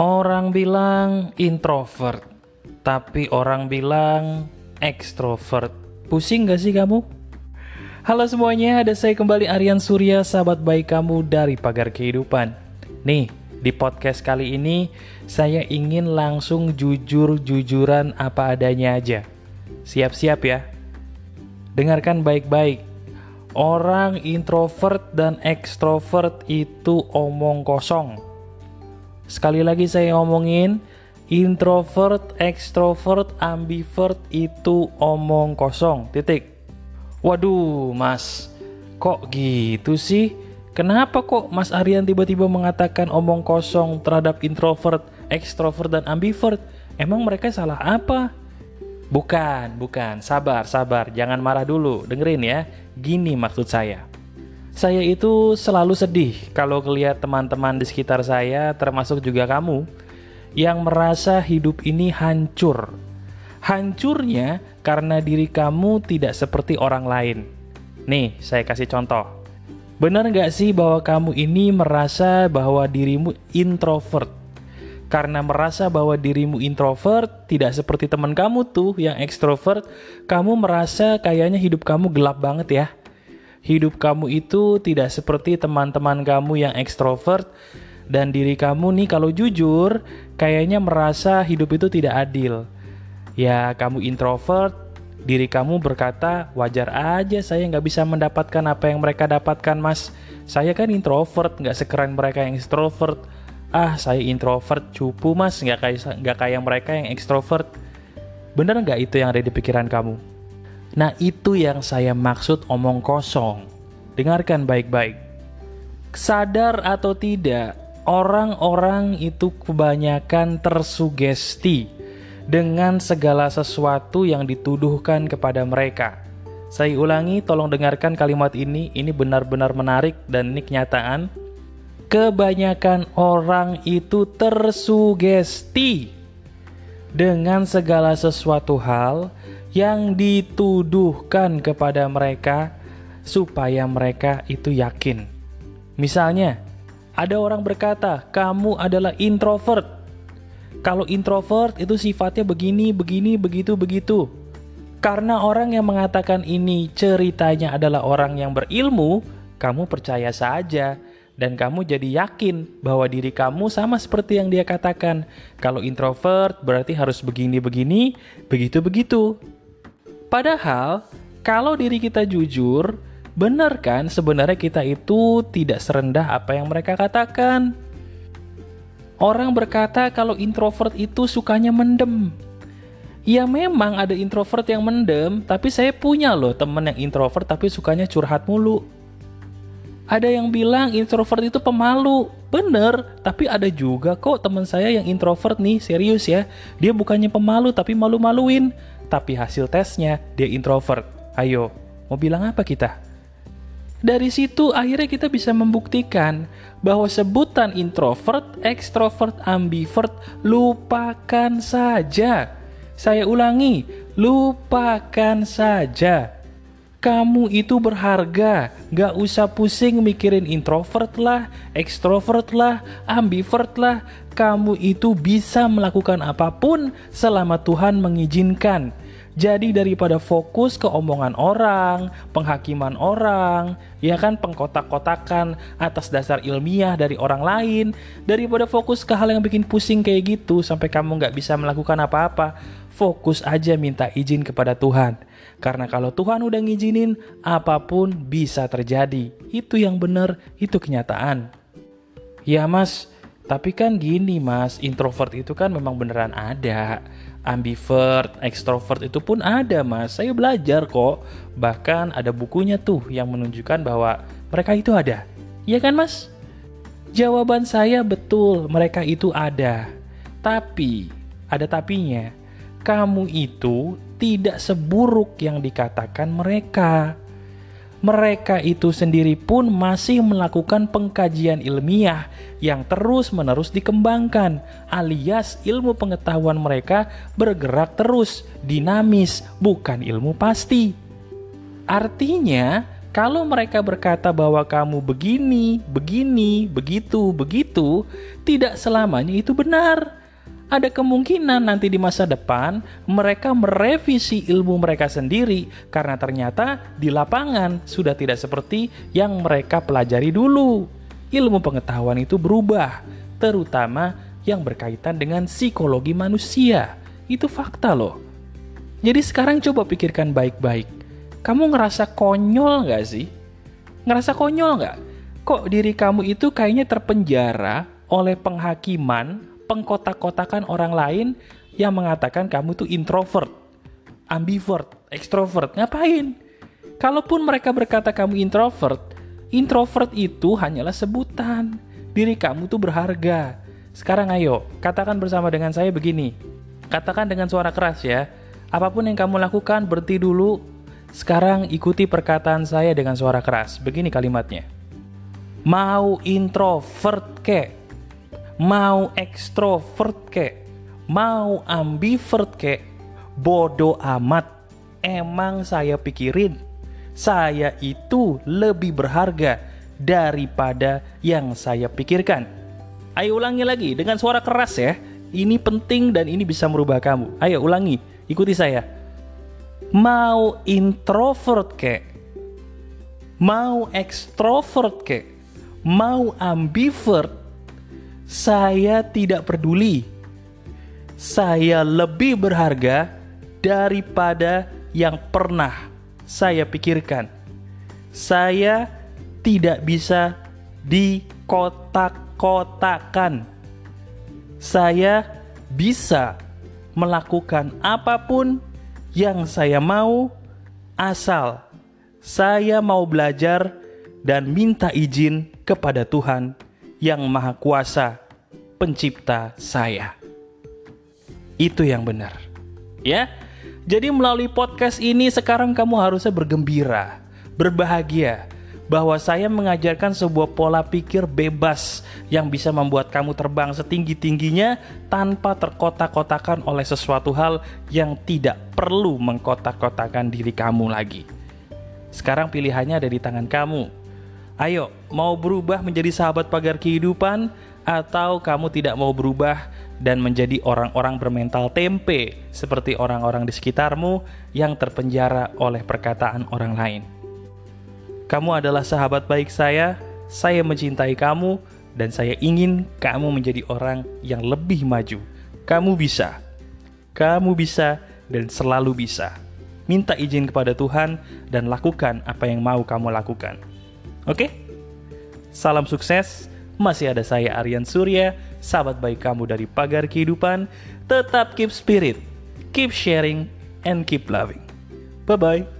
Orang bilang introvert, tapi orang bilang ekstrovert. Pusing gak sih kamu? Halo semuanya, ada saya kembali Aryan Surya, sahabat baik kamu dari Pagar Kehidupan. Nih, di podcast kali ini saya ingin langsung jujur-jujuran apa adanya aja. Siap-siap ya. Dengarkan baik-baik. Orang introvert dan ekstrovert itu omong kosong. Sekali lagi saya ngomongin, introvert, ekstrovert, ambivert itu omong kosong. Titik. Waduh, Mas, kok gitu sih? Kenapa kok Mas Aryan tiba-tiba mengatakan omong kosong terhadap introvert, ekstrovert, dan ambivert? Emang mereka salah apa? Bukan, bukan. Sabar, sabar. Jangan marah dulu. Dengerin ya. Gini maksud saya. Saya itu selalu sedih kalau ngeliat teman-teman di sekitar saya, termasuk juga kamu, yang merasa hidup ini hancur. Hancurnya karena diri kamu tidak seperti orang lain. Nih, saya kasih contoh. Benar nggak sih bahwa kamu ini merasa bahwa dirimu introvert? Karena merasa bahwa dirimu introvert, tidak seperti teman kamu tuh yang ekstrovert, kamu merasa kayaknya hidup kamu gelap banget ya hidup kamu itu tidak seperti teman-teman kamu yang ekstrovert dan diri kamu nih kalau jujur kayaknya merasa hidup itu tidak adil. Ya kamu introvert, diri kamu berkata wajar aja saya nggak bisa mendapatkan apa yang mereka dapatkan mas. Saya kan introvert, nggak sekeren mereka yang extrovert. Ah saya introvert, cupu mas, nggak kayak nggak kayak mereka yang ekstrovert. Bener nggak itu yang ada di pikiran kamu? Nah, itu yang saya maksud omong kosong. Dengarkan baik-baik. Sadar atau tidak, orang-orang itu kebanyakan tersugesti dengan segala sesuatu yang dituduhkan kepada mereka. Saya ulangi, tolong dengarkan kalimat ini. Ini benar-benar menarik dan ini kenyataan. Kebanyakan orang itu tersugesti dengan segala sesuatu hal yang dituduhkan kepada mereka supaya mereka itu yakin. Misalnya, ada orang berkata, "Kamu adalah introvert." Kalau introvert itu sifatnya begini, begini, begitu, begitu. Karena orang yang mengatakan ini ceritanya adalah orang yang berilmu, kamu percaya saja dan kamu jadi yakin bahwa diri kamu sama seperti yang dia katakan. Kalau introvert berarti harus begini-begini, begitu-begitu. Padahal kalau diri kita jujur, benar kan sebenarnya kita itu tidak serendah apa yang mereka katakan. Orang berkata kalau introvert itu sukanya mendem. Ya memang ada introvert yang mendem, tapi saya punya loh temen yang introvert tapi sukanya curhat mulu. Ada yang bilang introvert itu pemalu. Bener, tapi ada juga kok teman saya yang introvert nih, serius ya. Dia bukannya pemalu tapi malu-maluin tapi hasil tesnya dia introvert. Ayo, mau bilang apa kita? Dari situ akhirnya kita bisa membuktikan bahwa sebutan introvert, extrovert, ambivert lupakan saja. Saya ulangi, lupakan saja. Kamu itu berharga, gak usah pusing mikirin introvert lah, extrovert lah, ambivert lah. Kamu itu bisa melakukan apa pun selama Tuhan mengizinkan. Jadi daripada fokus ke omongan orang, penghakiman orang, ya kan pengkotak-kotakan atas dasar ilmiah dari orang lain, daripada fokus ke hal yang bikin pusing kayak gitu sampai kamu nggak bisa melakukan apa-apa, fokus aja minta izin kepada Tuhan. Karena kalau Tuhan udah ngizinin, apa pun bisa terjadi. Itu yang benar, itu kenyataan. Ya mas, tapi kan gini mas, introvert itu kan memang beneran ada ambivert, extrovert itu pun ada mas. Saya belajar kok. Bahkan ada bukunya tuh yang menunjukkan bahwa mereka itu ada. Iya kan mas? Jawaban saya betul, mereka itu ada. Tapi, ada tapinya. Kamu itu tidak seburuk yang dikatakan mereka mereka itu sendiri pun masih melakukan pengkajian ilmiah yang terus-menerus dikembangkan, alias ilmu pengetahuan mereka bergerak terus, dinamis, bukan ilmu pasti. Artinya, Kalau mereka berkata bahwa kamu begini, begini, begitu, begitu, tidak selamanya itu benar. Ada kemungkinan nanti di masa depan mereka merevisi ilmu mereka sendiri karena ternyata di lapangan sudah tidak seperti yang mereka pelajari dulu. Ilmu pengetahuan itu berubah, terutama yang berkaitan dengan psikologi manusia. Itu fakta loh. Jadi sekarang coba pikirkan baik-baik kamu ngerasa konyol nggak sih? Ngerasa konyol nggak? Kok diri kamu itu kayaknya terpenjara oleh penghakiman, pengkotak-kotakan orang lain yang mengatakan kamu tuh introvert, ambivert, extrovert. Ngapain? Kalaupun mereka berkata kamu introvert, introvert itu hanyalah sebutan. Diri kamu tuh berharga. Sekarang ayo, katakan bersama dengan saya begini. Katakan dengan suara keras ya. Apa pun yang kamu lakukan, berhenti dulu, sekarang ikuti perkataan saya dengan suara keras. Begini kalimatnya. Mau introvert ke? Mau ekstrovert ke? Mau ambivert ke? Bodoh amat. Emang saya pikirin. Saya itu lebih berharga daripada yang saya pikirkan. Ayo ulangi lagi dengan suara keras ya. Ini penting dan ini bisa merubah kamu. Ayo ulangi, ikuti saya mau introvert kek, mau ekstrovert kek, mau ambivert, saya tidak peduli. Saya lebih berharga daripada yang pernah saya pikirkan. Saya tidak bisa dikotak-kotakan. Saya bisa melakukan apa pun yang saya mau asal saya mau belajar dan minta izin kepada Tuhan yang Maha Kuasa, Pencipta saya. Itu yang benar, ya. Jadi, melalui podcast ini, sekarang kamu harusnya bergembira, berbahagia, bahwa saya mengajarkan sebuah pola pikir bebas yang bisa membuat kamu terbang setinggi-tingginya tanpa terkotak-kotakan oleh sesuatu hal yang tidak perlu mengkotak-kotakan diri kamu lagi. Sekarang pilihannya ada di tangan kamu. Ayo, mau berubah menjadi sahabat pagar kehidupan atau kamu tidak mau berubah dan menjadi orang-orang bermental tempe seperti orang-orang di sekitarmu yang terpenjara oleh perkataan orang lain. Kamu adalah sahabat baik saya, saya mencintai kamu, dan saya ingin kamu menjadi orang yang lebih maju. Kamu bisa, kamu bisa, dan selalu bisa. Minta izin kepada Tuhan dan lakukan apa yang mau kamu lakukan. Oke? Salam sukses. Masih ada saya Aryan Surya, sahabat baik kamu dari Pagar Kehidupan. Tetap keep spirit, keep sharing, and keep loving. Bye bye.